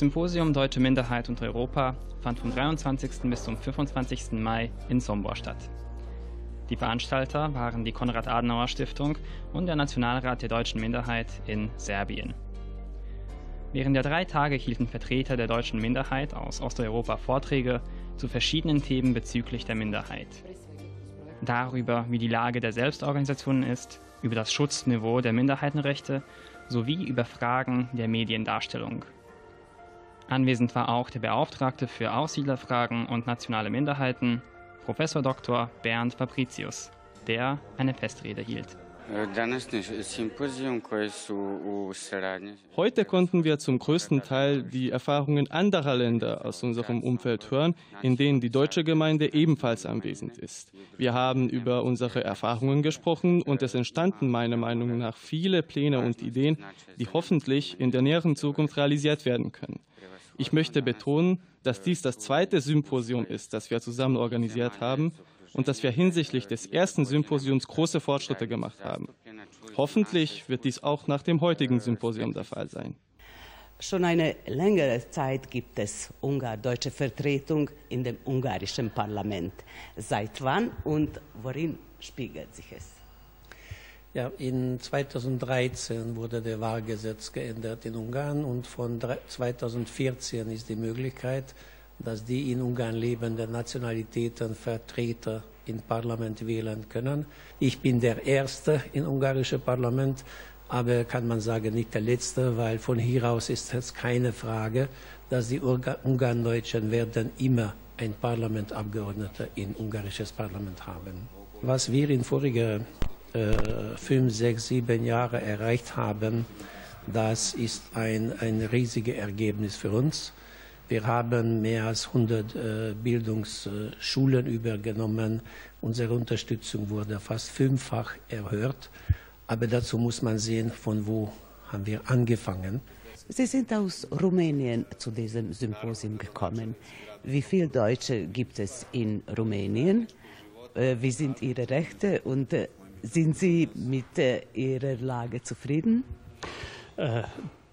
Das Symposium Deutsche Minderheit und Europa fand vom 23. bis zum 25. Mai in Sombor statt. Die Veranstalter waren die Konrad-Adenauer-Stiftung und der Nationalrat der deutschen Minderheit in Serbien. Während der drei Tage hielten Vertreter der deutschen Minderheit aus Osteuropa Vorträge zu verschiedenen Themen bezüglich der Minderheit. Darüber, wie die Lage der Selbstorganisationen ist, über das Schutzniveau der Minderheitenrechte sowie über Fragen der Mediendarstellung. Anwesend war auch der Beauftragte für Aussiedlerfragen und nationale Minderheiten, Professor Dr. Bernd Fabricius, der eine Festrede hielt. Heute konnten wir zum größten Teil die Erfahrungen anderer Länder aus unserem Umfeld hören, in denen die deutsche Gemeinde ebenfalls anwesend ist. Wir haben über unsere Erfahrungen gesprochen und es entstanden meiner Meinung nach viele Pläne und Ideen, die hoffentlich in der näheren Zukunft realisiert werden können. Ich möchte betonen, dass dies das zweite Symposium ist, das wir zusammen organisiert haben und dass wir hinsichtlich des ersten Symposiums große Fortschritte gemacht haben. Hoffentlich wird dies auch nach dem heutigen Symposium der Fall sein. Schon eine längere Zeit gibt es ungardeutsche Vertretung in dem ungarischen Parlament. Seit wann und worin spiegelt sich es? Ja, in 2013 wurde der Wahlgesetz geändert in Ungarn und von 2014 ist die Möglichkeit, dass die in Ungarn lebenden Nationalitäten Vertreter im Parlament wählen können. Ich bin der Erste im ungarischen Parlament, aber kann man sagen, nicht der Letzte, weil von hier aus ist es keine Frage, dass die Ungarndeutschen werden immer ein Parlamentabgeordneter in ungarisches Parlament haben. Was wir in voriger fünf, sechs, sieben Jahre erreicht haben, das ist ein, ein riesiges Ergebnis für uns. Wir haben mehr als 100 äh, Bildungsschulen übergenommen. Unsere Unterstützung wurde fast fünffach erhöht. Aber dazu muss man sehen, von wo haben wir angefangen. Sie sind aus Rumänien zu diesem Symposium gekommen. Wie viele Deutsche gibt es in Rumänien? Äh, wie sind Ihre Rechte und sind Sie mit äh, Ihrer Lage zufrieden?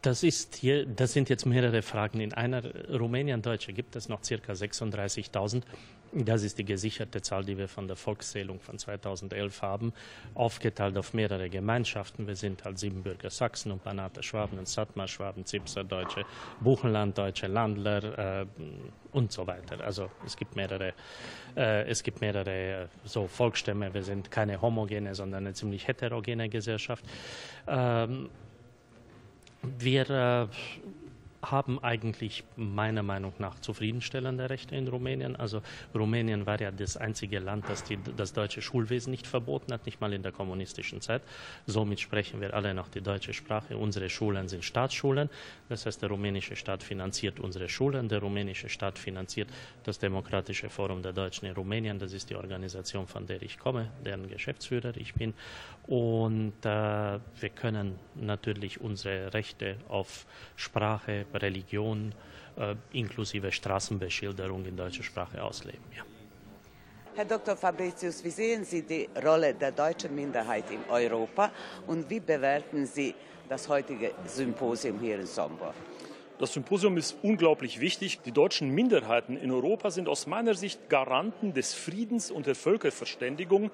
Das, ist hier, das sind jetzt mehrere Fragen. In einer Rumänien-Deutsche gibt es noch ca. 36.000. Das ist die gesicherte Zahl, die wir von der Volkszählung von 2011 haben, aufgeteilt auf mehrere Gemeinschaften. Wir sind halt Siebenbürger Sachsen und Banate Schwaben und Sattmar Schwaben, Zipser Deutsche, Buchenland Deutsche, Landler äh, und so weiter. Also es gibt mehrere, äh, es gibt mehrere äh, so Volksstämme. Wir sind keine homogene, sondern eine ziemlich heterogene Gesellschaft. Ähm, wir äh, haben eigentlich meiner Meinung nach zufriedenstellende Rechte in Rumänien. Also Rumänien war ja das einzige Land, das die, das deutsche Schulwesen nicht verboten hat, nicht mal in der kommunistischen Zeit. Somit sprechen wir alle noch die deutsche Sprache. Unsere Schulen sind Staatsschulen. Das heißt, der rumänische Staat finanziert unsere Schulen. Der rumänische Staat finanziert das Demokratische Forum der Deutschen in Rumänien. Das ist die Organisation, von der ich komme, deren Geschäftsführer ich bin. Und äh, wir können natürlich unsere Rechte auf Sprache, Religion äh, inklusive Straßenbeschilderung in deutscher Sprache ausleben. Ja. Herr Dr. Fabricius, wie sehen Sie die Rolle der deutschen Minderheit in Europa und wie bewerten Sie das heutige Symposium hier in Sombor? Das Symposium ist unglaublich wichtig. Die deutschen Minderheiten in Europa sind aus meiner Sicht Garanten des Friedens und der Völkerverständigung,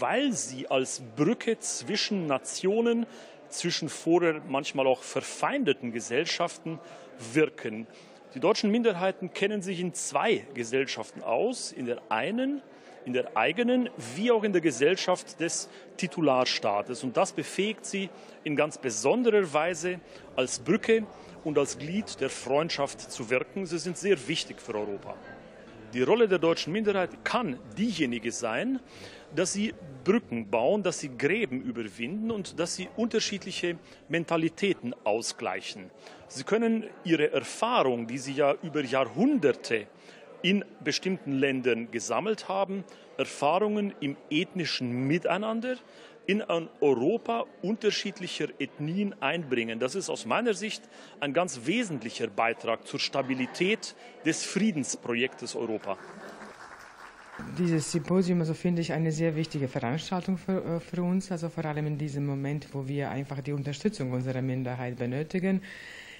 weil sie als Brücke zwischen Nationen, zwischen vorher manchmal auch verfeindeten Gesellschaften wirken. Die deutschen Minderheiten kennen sich in zwei Gesellschaften aus. In der einen, in der eigenen, wie auch in der Gesellschaft des Titularstaates. Und das befähigt sie in ganz besonderer Weise als Brücke und als Glied der Freundschaft zu wirken. Sie sind sehr wichtig für Europa. Die Rolle der deutschen Minderheit kann diejenige sein, dass sie Brücken bauen, dass sie Gräben überwinden und dass sie unterschiedliche Mentalitäten ausgleichen. Sie können ihre Erfahrung, die sie ja über Jahrhunderte in bestimmten Ländern gesammelt haben, Erfahrungen im ethnischen Miteinander, in ein Europa unterschiedlicher Ethnien einbringen. Das ist aus meiner Sicht ein ganz wesentlicher Beitrag zur Stabilität des Friedensprojektes Europa. Dieses Symposium, also finde ich eine sehr wichtige Veranstaltung für, äh, für, uns, also vor allem in diesem Moment, wo wir einfach die Unterstützung unserer Minderheit benötigen.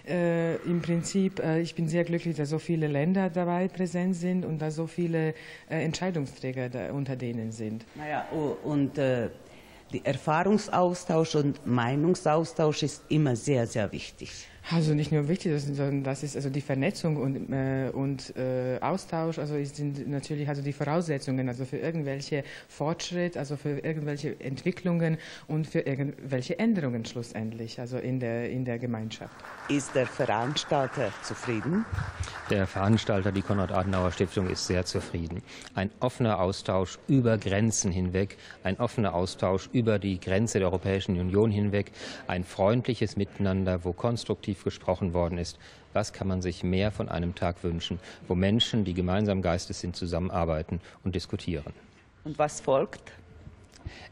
Äh, Im Prinzip, äh, ich bin sehr glücklich, dass so viele Länder dabei präsent sind und dass so viele äh, Entscheidungsträger da unter denen sind. Naja, und äh, der Erfahrungsaustausch und Meinungsaustausch ist immer sehr, sehr wichtig. Also nicht nur wichtig, sondern das ist also die Vernetzung und, äh, und äh, Austausch, also sind natürlich also die Voraussetzungen, also für irgendwelche Fortschritt, also für irgendwelche Entwicklungen und für irgendwelche Änderungen schlussendlich, also in der, in der Gemeinschaft. Ist der Veranstalter zufrieden? Der Veranstalter, die Konrad-Adenauer-Stiftung, ist sehr zufrieden. Ein offener Austausch über Grenzen hinweg, ein offener Austausch über die Grenze der Europäischen Union hinweg, ein freundliches Miteinander, wo konstruktiv gesprochen worden ist. Was kann man sich mehr von einem Tag wünschen, wo Menschen, die gemeinsam Geistes sind, zusammenarbeiten und diskutieren? Und was folgt?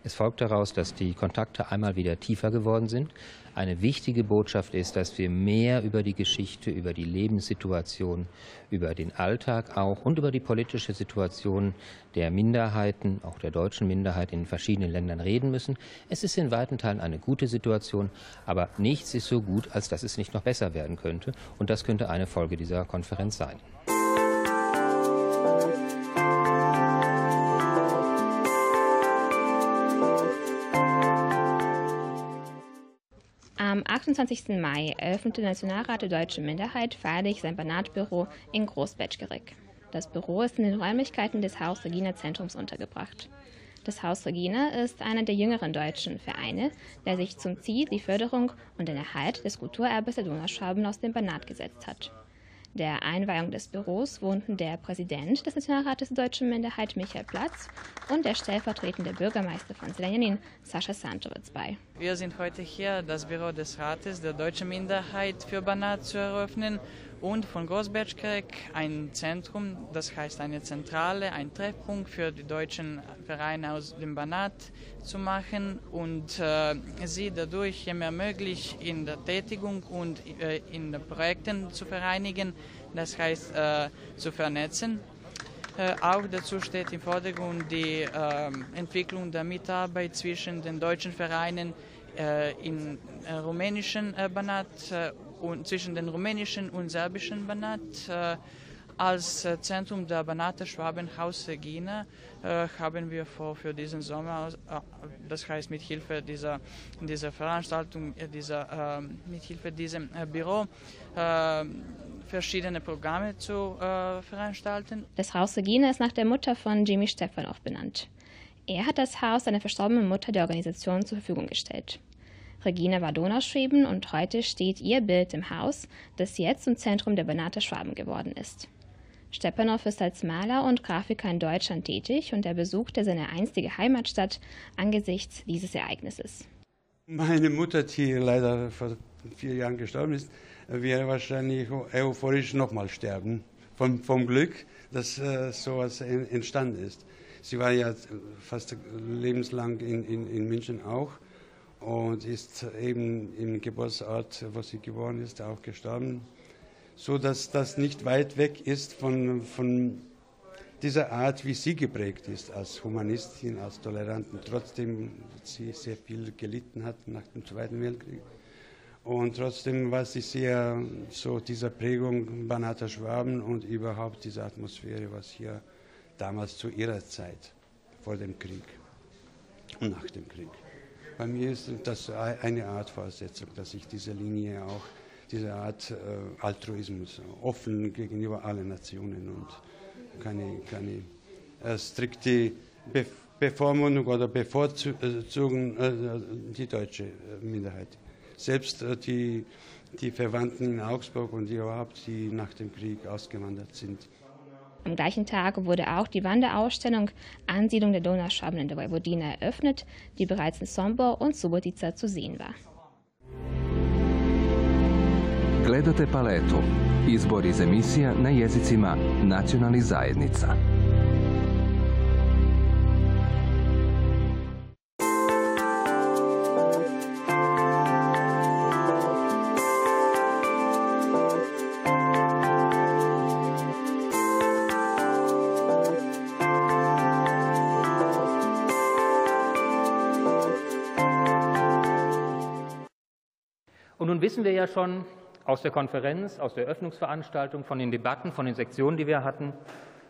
Es folgt daraus, dass die Kontakte einmal wieder tiefer geworden sind. Eine wichtige Botschaft ist, dass wir mehr über die Geschichte, über die Lebenssituation, über den Alltag auch und über die politische Situation der Minderheiten, auch der deutschen Minderheit in verschiedenen Ländern reden müssen. Es ist in weiten Teilen eine gute Situation, aber nichts ist so gut, als dass es nicht noch besser werden könnte. Und das könnte eine Folge dieser Konferenz sein. 28. Mai eröffnete der Nationalrat der deutschen Minderheit feierlich sein Banatbüro in Großbetschgerig. Das Büro ist in den Räumlichkeiten des Haus Regina Zentrums untergebracht. Das Haus Regina ist einer der jüngeren deutschen Vereine, der sich zum Ziel die Förderung und den Erhalt des Kulturerbes der Donauschwaben aus dem Banat gesetzt hat. Der Einweihung des Büros wohnten der Präsident des Nationalrates der deutschen Minderheit Michael Platz und der stellvertretende Bürgermeister von Selenin Sascha Santowitz bei. Wir sind heute hier, das Büro des Rates der deutschen Minderheit für Banat zu eröffnen und von Großbergkirch ein Zentrum, das heißt eine Zentrale, ein Treffpunkt für die deutschen Vereine aus dem Banat zu machen und äh, sie dadurch mehr möglich in der Tätigung und äh, in den Projekten zu vereinigen, das heißt äh, zu vernetzen. Äh, auch dazu steht im Vordergrund die ähm, Entwicklung der Mitarbeit zwischen den deutschen Vereinen äh, im äh, rumänischen Banat und zwischen den rumänischen und serbischen Banat. Äh, als äh, Zentrum der Banate Schwabenhaus Regina äh, haben wir vor für diesen Sommer, das heißt mit Hilfe dieser, dieser Veranstaltung, dieser, mit Hilfe diesem Büro, verschiedene Programme zu veranstalten. Das Haus Regina ist nach der Mutter von Jimmy Stefanov benannt. Er hat das Haus seiner verstorbenen Mutter der Organisation zur Verfügung gestellt. Regina war Donauschweben und heute steht ihr Bild im Haus, das jetzt zum Zentrum der Banater Schwaben geworden ist. Stepanow ist als Maler und Grafiker in Deutschland tätig und er besuchte seine einstige Heimatstadt angesichts dieses Ereignisses. Meine Mutter, die leider vor vier Jahren gestorben ist, wäre wahrscheinlich euphorisch nochmal sterben. Vom, vom Glück, dass äh, sowas entstanden ist. Sie war ja fast lebenslang in, in, in München auch und ist eben im Geburtsort, wo sie geboren ist, auch gestorben. So dass das nicht weit weg ist von, von dieser Art, wie sie geprägt ist als Humanistin, als Tolerantin, trotzdem sie sehr viel gelitten hat nach dem Zweiten Weltkrieg. Und trotzdem war sie sehr so dieser Prägung Banater Schwaben und überhaupt diese Atmosphäre, was hier damals zu ihrer Zeit vor dem Krieg und nach dem Krieg. Bei mir ist das eine Art Fortsetzung, dass ich diese Linie auch, diese Art äh, Altruismus, offen gegenüber allen Nationen und keine, keine äh, strikte Be Bevormundung oder Bevorzugung äh, die deutsche äh, Minderheit. Selbst äh, die, die Verwandten in Augsburg und überhaupt, die nach dem Krieg ausgewandert sind, am gleichen Tag wurde auch die Wanderausstellung Ansiedlung der Donauschwaben in der Vojvodina eröffnet, die bereits in Sombor und Subotica zu sehen war. Gledate paletu. Izbor iz emisija na jezicima nacionalnih zajednica. Nun wissen wir ja schon aus der Konferenz, aus der Eröffnungsveranstaltung, von den Debatten, von den Sektionen, die wir hatten,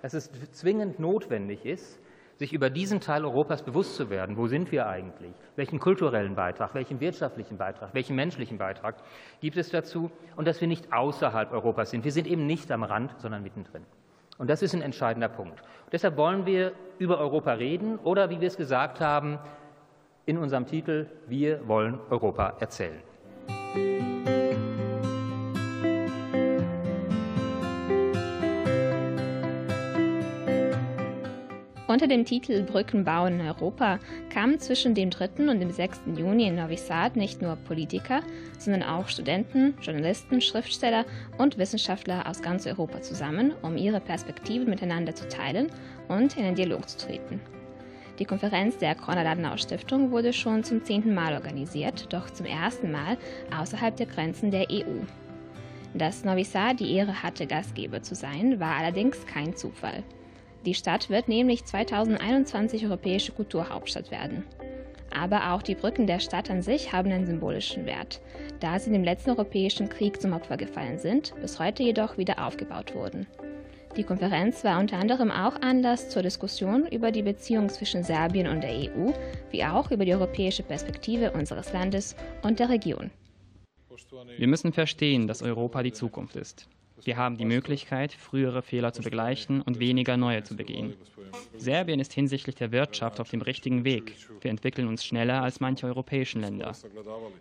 dass es zwingend notwendig ist, sich über diesen Teil Europas bewusst zu werden. Wo sind wir eigentlich? Welchen kulturellen Beitrag, welchen wirtschaftlichen Beitrag, welchen menschlichen Beitrag gibt es dazu? Und dass wir nicht außerhalb Europas sind. Wir sind eben nicht am Rand, sondern mittendrin. Und das ist ein entscheidender Punkt. Und deshalb wollen wir über Europa reden oder, wie wir es gesagt haben, in unserem Titel, wir wollen Europa erzählen. Unter dem Titel Brücken bauen in Europa kamen zwischen dem 3. und dem 6. Juni in Novi Sad nicht nur Politiker, sondern auch Studenten, Journalisten, Schriftsteller und Wissenschaftler aus ganz Europa zusammen, um ihre Perspektiven miteinander zu teilen und in den Dialog zu treten. Die Konferenz der Konrad-Adenauer-Stiftung wurde schon zum zehnten Mal organisiert, doch zum ersten Mal außerhalb der Grenzen der EU. Dass Novi Sad die Ehre hatte, Gastgeber zu sein, war allerdings kein Zufall. Die Stadt wird nämlich 2021 europäische Kulturhauptstadt werden. Aber auch die Brücken der Stadt an sich haben einen symbolischen Wert, da sie dem letzten europäischen Krieg zum Opfer gefallen sind, bis heute jedoch wieder aufgebaut wurden. Die Konferenz war unter anderem auch Anlass zur Diskussion über die Beziehung zwischen Serbien und der EU, wie auch über die europäische Perspektive unseres Landes und der Region. Wir müssen verstehen, dass Europa die Zukunft ist. Wir haben die Möglichkeit, frühere Fehler zu begleichen und weniger neue zu begehen. Serbien ist hinsichtlich der Wirtschaft auf dem richtigen Weg. Wir entwickeln uns schneller als manche europäischen Länder.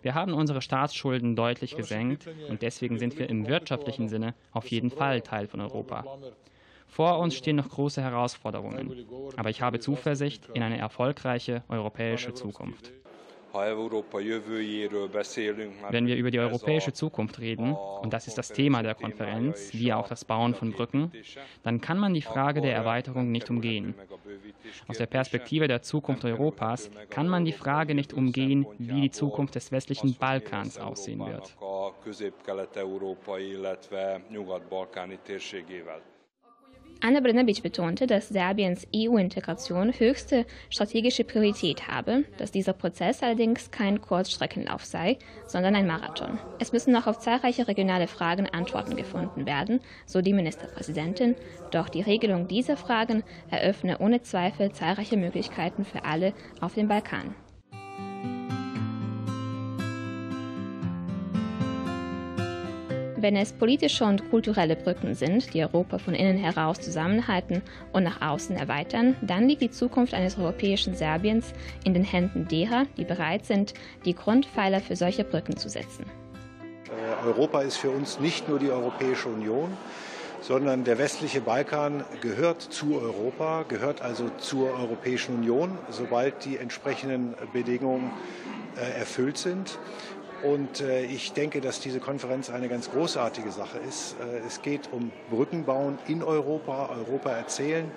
Wir haben unsere Staatsschulden deutlich gesenkt und deswegen sind wir im wirtschaftlichen Sinne auf jeden Fall Teil von Europa. Vor uns stehen noch große Herausforderungen, aber ich habe Zuversicht in eine erfolgreiche europäische Zukunft. Wenn wir über die europäische Zukunft reden, und das ist das Thema der Konferenz, wie auch das Bauen von Brücken, dann kann man die Frage der Erweiterung nicht umgehen. Aus der Perspektive der Zukunft Europas kann man die Frage nicht umgehen, wie die Zukunft des westlichen Balkans aussehen wird. Anna Brnabic betonte, dass Serbiens EU-Integration höchste strategische Priorität habe, dass dieser Prozess allerdings kein Kurzstreckenlauf sei, sondern ein Marathon. Es müssen noch auf zahlreiche regionale Fragen Antworten gefunden werden, so die Ministerpräsidentin, doch die Regelung dieser Fragen eröffne ohne Zweifel zahlreiche Möglichkeiten für alle auf dem Balkan. Wenn es politische und kulturelle Brücken sind, die Europa von innen heraus zusammenhalten und nach außen erweitern, dann liegt die Zukunft eines europäischen Serbiens in den Händen derer, die bereit sind, die Grundpfeiler für solche Brücken zu setzen. Äh, Europa ist für uns nicht nur die Europäische Union, sondern der westliche Balkan gehört zu Europa, gehört also zur Europäischen Union, sobald die entsprechenden Bedingungen äh, erfüllt sind. Und äh, ich denke, dass diese Konferenz eine ganz großartige Sache ist. Äh, es geht um Brückenbauen in Europa, Europa erzählen.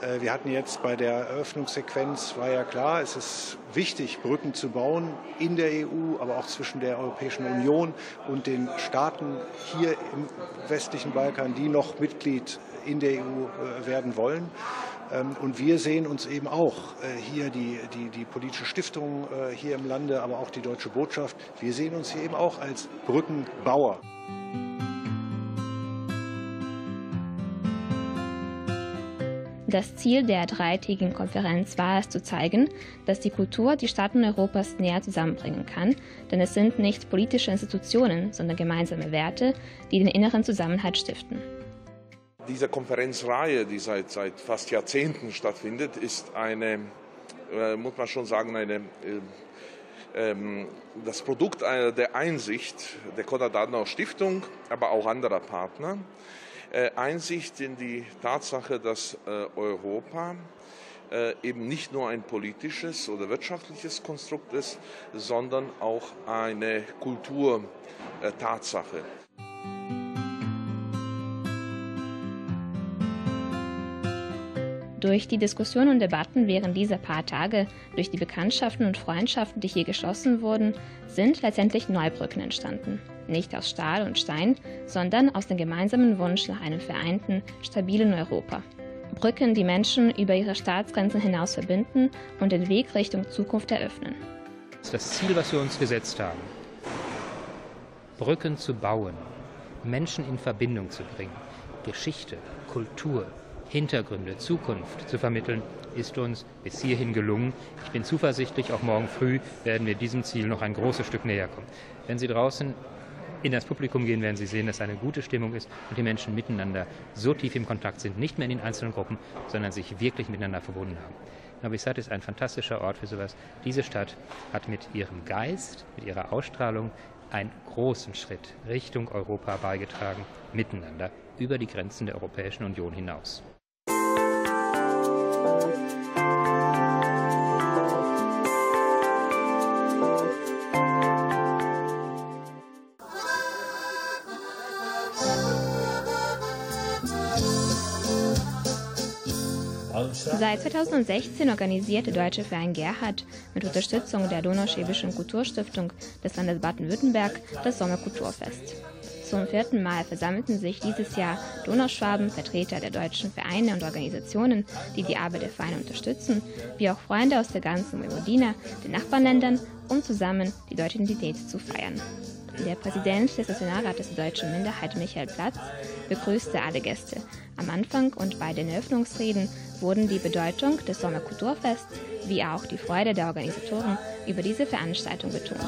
Äh, wir hatten jetzt bei der Eröffnungssequenz, war ja klar, es ist wichtig, Brücken zu bauen in der EU, aber auch zwischen der Europäischen Union und den Staaten hier im westlichen Balkan, die noch Mitglied in der EU werden wollen. Ähm, und wir sehen uns eben auch äh, hier die, die, die politische Stiftung äh, hier im Lande, aber auch die deutsche Botschaft, wir sehen uns hier eben auch als Brückenbauer. Das Ziel der dreitägigen Konferenz war es zu zeigen, dass die Kultur die Staaten Europas näher zusammenbringen kann, denn es sind nicht politische Institutionen, sondern gemeinsame Werte, die den inneren Zusammenhalt stiften. Diese Konferenzreihe, die seit, seit fast Jahrzehnten stattfindet, ist eine, äh, muss man schon sagen, eine, äh, ähm, das Produkt der Einsicht der Konrad-Adenauer-Stiftung, aber auch anderer Partner. Äh, Einsicht in die Tatsache, dass äh, Europa äh, eben nicht nur ein politisches oder wirtschaftliches Konstrukt ist, sondern auch eine Kulturtatsache. Durch die Diskussionen und Debatten während dieser paar Tage, durch die Bekanntschaften und Freundschaften, die hier geschlossen wurden, sind letztendlich Neubrücken entstanden. Nicht aus Stahl und Stein, sondern aus dem gemeinsamen Wunsch nach einem vereinten, stabilen Europa. Brücken, die Menschen über ihre Staatsgrenzen hinaus verbinden und den Weg Richtung Zukunft eröffnen. Das ist das Ziel, was wir uns gesetzt haben. Brücken zu bauen Menschen in Verbindung zu bringen, Geschichte, Kultur, Hintergründe, Zukunft zu vermitteln, ist uns bis hierhin gelungen. Ich bin zuversichtlich, auch morgen früh werden wir diesem Ziel noch ein großes Stück näher kommen. Wenn Sie draußen in das Publikum gehen, werden Sie sehen, dass eine gute Stimmung ist und die Menschen miteinander so tief im Kontakt sind, nicht mehr in den einzelnen Gruppen, sondern sich wirklich miteinander verbunden haben. Novi Sad ist ein fantastischer Ort für sowas. Diese Stadt hat mit ihrem Geist, mit ihrer Ausstrahlung einen großen Schritt Richtung Europa beigetragen, miteinander über die Grenzen der Europäischen Union hinaus. Seit 2016 organisiert der Deutsche Verein Gerhard mit Unterstützung der Donauschwäbischen Kulturstiftung des Landes Baden-Württemberg das Sommerkulturfest. Zum vierten Mal versammelten sich dieses Jahr Donauschwaben, Vertreter der deutschen Vereine und Organisationen, die die Arbeit der Vereine unterstützen, wie auch Freunde aus der ganzen Vojvodina, den Nachbarländern, um zusammen die deutsche Identität zu feiern. Der Präsident des Nationalrates der deutschen Minderheit, Michael Platz, begrüßte alle Gäste. Am Anfang und bei den Eröffnungsreden wurden die Bedeutung des Sommerkulturfests wie auch die Freude der Organisatoren über diese Veranstaltung betont.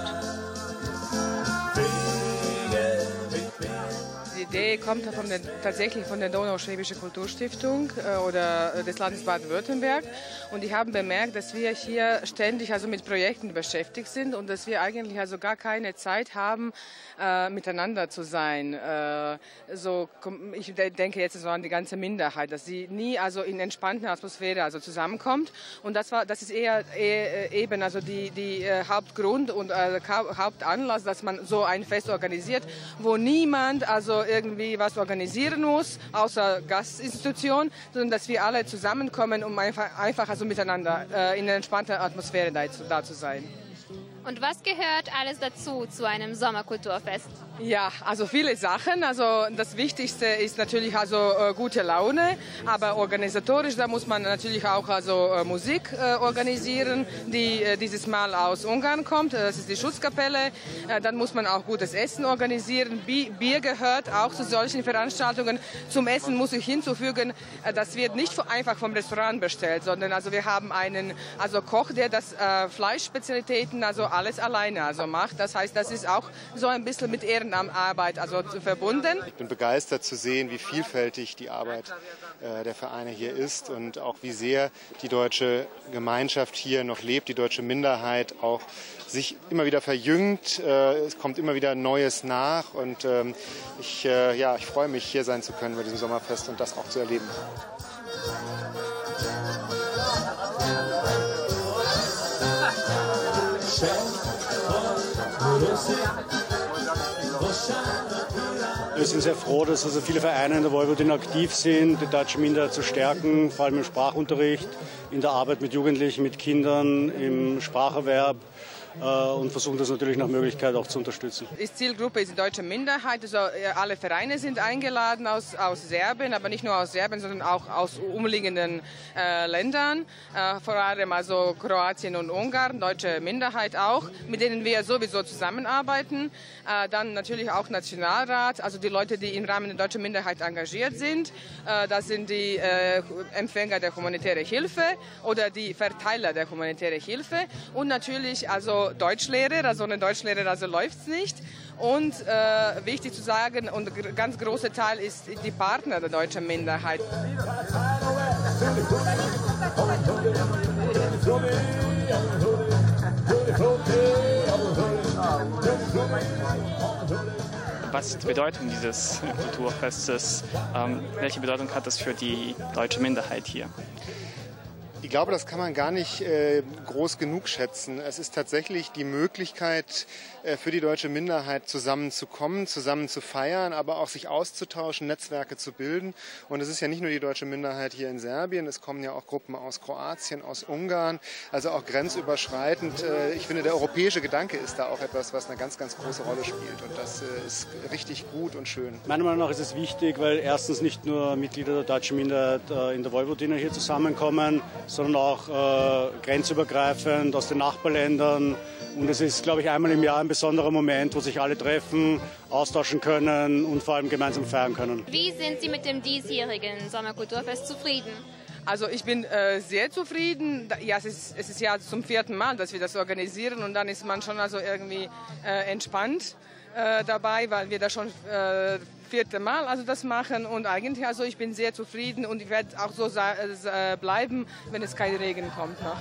Idee kommt von der, tatsächlich von der Donauschwäbische Kulturstiftung äh, oder des Landes Baden-Württemberg. Und die haben bemerkt, dass wir hier ständig also mit Projekten beschäftigt sind und dass wir eigentlich also gar keine Zeit haben, äh, miteinander zu sein. Äh, so, ich denke jetzt so an die ganze Minderheit, dass sie nie also in entspannter Atmosphäre also zusammenkommt. Und das war, das ist eher, eher äh, eben also die, die äh, Hauptgrund und äh, Hauptanlass, dass man so ein Fest organisiert, wo niemand also irgendwie was organisieren muss, außer Gastinstitution, sondern dass wir alle zusammenkommen, um einfach, einfach also miteinander äh, in entspannter Atmosphäre da, da zu sein. Und was gehört alles dazu zu einem Sommerkulturfest? Ja, also viele Sachen. Also das Wichtigste ist natürlich also äh, gute Laune, aber organisatorisch da muss man natürlich auch also äh, Musik äh, organisieren, die äh, dieses Mal aus Ungarn kommt. Das ist die Schutzkapelle. Äh, dann muss man auch gutes Essen organisieren. Bier gehört auch zu solchen Veranstaltungen. Zum Essen muss ich hinzufügen, äh, das wird nicht einfach vom Restaurant bestellt, sondern also wir haben einen also Koch, der das Fleischspezialitäten also alles alleine also macht. Das heißt, das ist auch so ein bisschen mit Ehrenarbeit also verbunden. Ich bin begeistert zu sehen, wie vielfältig die Arbeit äh, der Vereine hier ist und auch wie sehr die deutsche Gemeinschaft hier noch lebt, die deutsche Minderheit auch sich immer wieder verjüngt. Äh, es kommt immer wieder Neues nach und ähm, ich, äh, ja, ich freue mich, hier sein zu können bei diesem Sommerfest und das auch zu erleben. Wir sind sehr froh, dass also viele Vereine in der Vojvodina aktiv sind, die deutsche Minderheit zu stärken, vor allem im Sprachunterricht, in der Arbeit mit Jugendlichen, mit Kindern, im Spracherwerb und versuchen das natürlich nach Möglichkeit auch zu unterstützen. Die Zielgruppe ist die deutsche Minderheit. Also äh, alle Vereine sind eingeladen aus, aus Serbien, aber nicht nur aus Serbien, sondern auch aus umliegenden äh, Ländern, äh, vor allem also Kroatien und Ungarn, deutsche Minderheit auch, mit denen wir sowieso zusammenarbeiten. Äh, dann natürlich auch Nationalrat, also die Leute, die im Rahmen der deutschen Minderheit engagiert sind. Äh, das sind die Empfänger der humanitären Hilfe oder die Verteiler der humanitären Hilfe und natürlich also Deutschlehrer, also ohne Deutschlehrer also läuft es nicht. Und äh, wichtig zu sagen, und ganz großer Teil ist die Partner der deutschen Minderheit. Was ist die Bedeutung dieses Kulturfestes? Ähm, welche Bedeutung hat das für die deutsche Minderheit hier? Ich glaube, das kann man gar nicht äh, groß genug schätzen. Es ist tatsächlich die Möglichkeit äh, für die deutsche Minderheit zusammenzukommen, zusammen zu feiern, aber auch sich auszutauschen, Netzwerke zu bilden. Und es ist ja nicht nur die deutsche Minderheit hier in Serbien, es kommen ja auch Gruppen aus Kroatien, aus Ungarn, also auch grenzüberschreitend. Äh, ich finde, der europäische Gedanke ist da auch etwas, was eine ganz, ganz große Rolle spielt. Und das äh, ist richtig gut und schön. Meiner Meinung nach ist es wichtig, weil erstens nicht nur Mitglieder der deutschen Minderheit äh, in der Vojvodina hier zusammenkommen, sondern auch äh, grenzübergreifend aus den Nachbarländern. Und es ist, glaube ich, einmal im Jahr ein besonderer Moment, wo sich alle treffen, austauschen können und vor allem gemeinsam feiern können. Wie sind Sie mit dem diesjährigen Sommerkulturfest zufrieden? Also ich bin äh, sehr zufrieden. Ja, es ist, es ist ja zum vierten Mal, dass wir das organisieren und dann ist man schon also irgendwie äh, entspannt äh, dabei, weil wir das schon äh, vierte Mal also das machen und eigentlich also ich bin sehr zufrieden und ich werde auch so äh, bleiben, wenn es kein Regen kommt noch.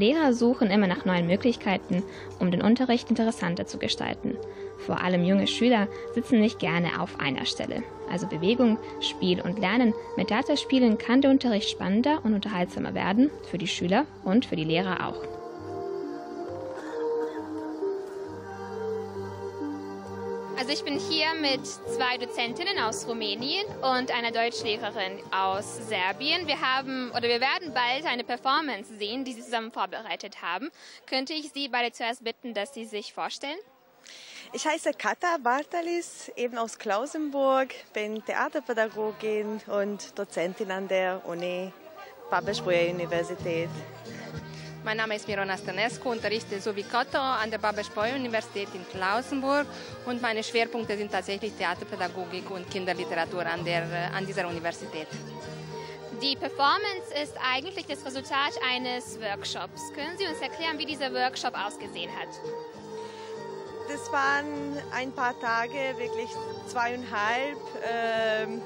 Lehrer suchen immer nach neuen Möglichkeiten, um den Unterricht interessanter zu gestalten. Vor allem junge Schüler sitzen nicht gerne auf einer Stelle. Also Bewegung, Spiel und Lernen mit Dataspielen kann der Unterricht spannender und unterhaltsamer werden, für die Schüler und für die Lehrer auch. Ich bin hier mit zwei Dozentinnen aus Rumänien und einer Deutschlehrerin aus Serbien. Wir haben oder wir werden bald eine Performance sehen, die Sie zusammen vorbereitet haben. Könnte ich Sie beide zuerst bitten, dass Sie sich vorstellen? Ich heiße Kata Bartalis, eben aus Klausenburg, bin Theaterpädagogin und Dozentin an der Uni Babelsberg-Universität. Mein Name ist Mirona Stanescu, unterrichte so wie Kotto an der Babelsberg-Universität in Klausenburg und meine Schwerpunkte sind tatsächlich Theaterpädagogik und Kinderliteratur an, der, an dieser Universität. Die Performance ist eigentlich das Resultat eines Workshops. Können Sie uns erklären, wie dieser Workshop ausgesehen hat? Das waren ein paar Tage, wirklich zweieinhalb. Äh,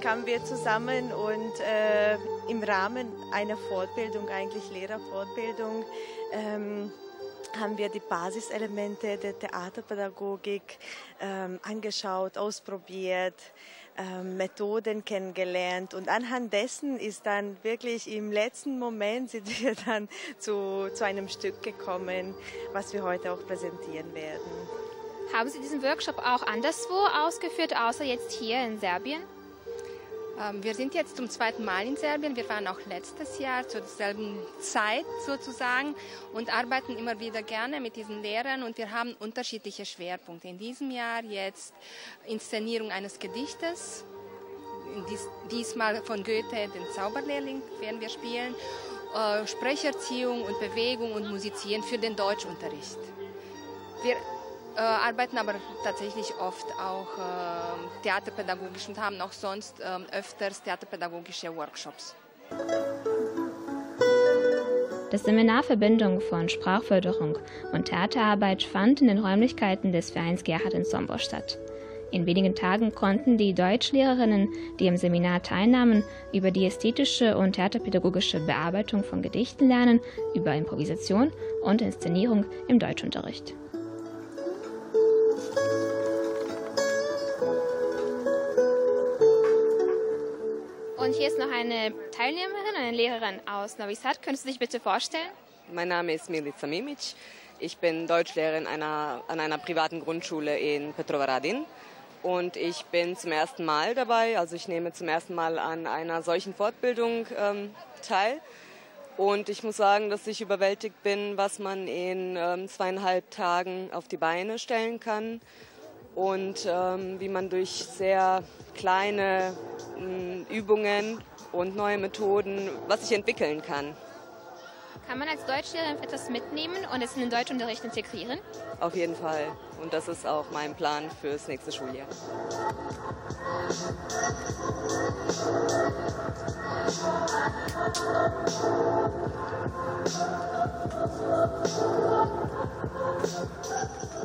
kamen wir zusammen und äh, im Rahmen einer Fortbildung, eigentlich Lehrerfortbildung, ähm, haben wir die Basiselemente der Theaterpädagogik ähm, angeschaut, ausprobiert, ähm, Methoden kennengelernt und anhand dessen ist dann wirklich im letzten Moment sind wir dann zu, zu einem Stück gekommen, was wir heute auch präsentieren werden. Haben Sie diesen Workshop auch anderswo ausgeführt, außer jetzt hier in Serbien? Ähm, wir sind jetzt zum zweiten Mal in Serbien. Wir waren auch letztes Jahr zur selben Zeit sozusagen und arbeiten immer wieder gerne mit diesen Lehrern und wir haben unterschiedliche Schwerpunkte. In diesem Jahr jetzt Inszenierung eines Gedichtes. Dies, diesmal von Goethe, den Zauberlehrling, werden wir spielen. Äh, Sprecherziehung und Bewegung und Musizieren für den Deutschunterricht. Wir äh, arbeiten aber tatsächlich oft auch äh, theaterpädagogisch und haben auch sonst äh, öfters theaterpädagogische Workshops. Das Seminar Verbindung von Sprachförderung und Theaterarbeit fand in den Räumlichkeiten des Vereins Gerhard in Sombor statt. In wenigen Tagen konnten die Deutschlehrerinnen, die im Seminar teilnahmen, über die ästhetische und theaterpädagogische Bearbeitung von Gedichten lernen, über Improvisation und Inszenierung im Deutschunterricht. Noch eine Teilnehmerin, eine Lehrerin aus Novi Sad. Könntest du dich bitte vorstellen? Mein Name ist Milica Mimic. Ich bin Deutschlehrerin einer, an einer privaten Grundschule in Petrovaradin. Und ich bin zum ersten Mal dabei, also ich nehme zum ersten Mal an einer solchen Fortbildung ähm, teil. Und ich muss sagen, dass ich überwältigt bin, was man in ähm, zweieinhalb Tagen auf die Beine stellen kann und ähm, wie man durch sehr kleine äh, Übungen und neue Methoden, was sich entwickeln kann. Kann man als Deutschlehrerin etwas mitnehmen und es in den Deutschunterricht integrieren? Auf jeden Fall. Und das ist auch mein Plan fürs nächste Schuljahr. Musik